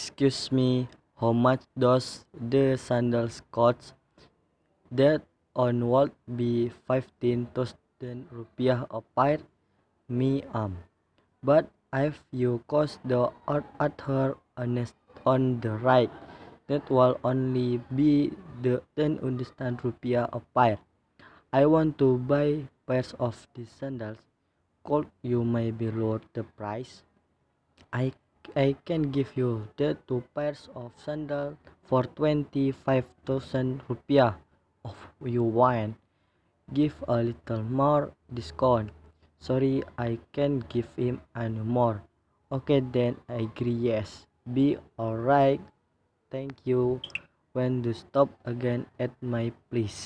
Excuse me, how much does the sandals cost? That on would be fifteen thousand rupiah a pair. Me um, but if you cost the other honest on the right, that will only be the ten thousand rupiah a pair. I want to buy pairs of these sandals. Could you maybe lower the price? I I can give you the two pairs of sandals for twenty-five thousand rupiah. of you want, give a little more discount. Sorry, I can't give him any more. Okay, then I agree. Yes, be alright. Thank you. When to stop again at my place.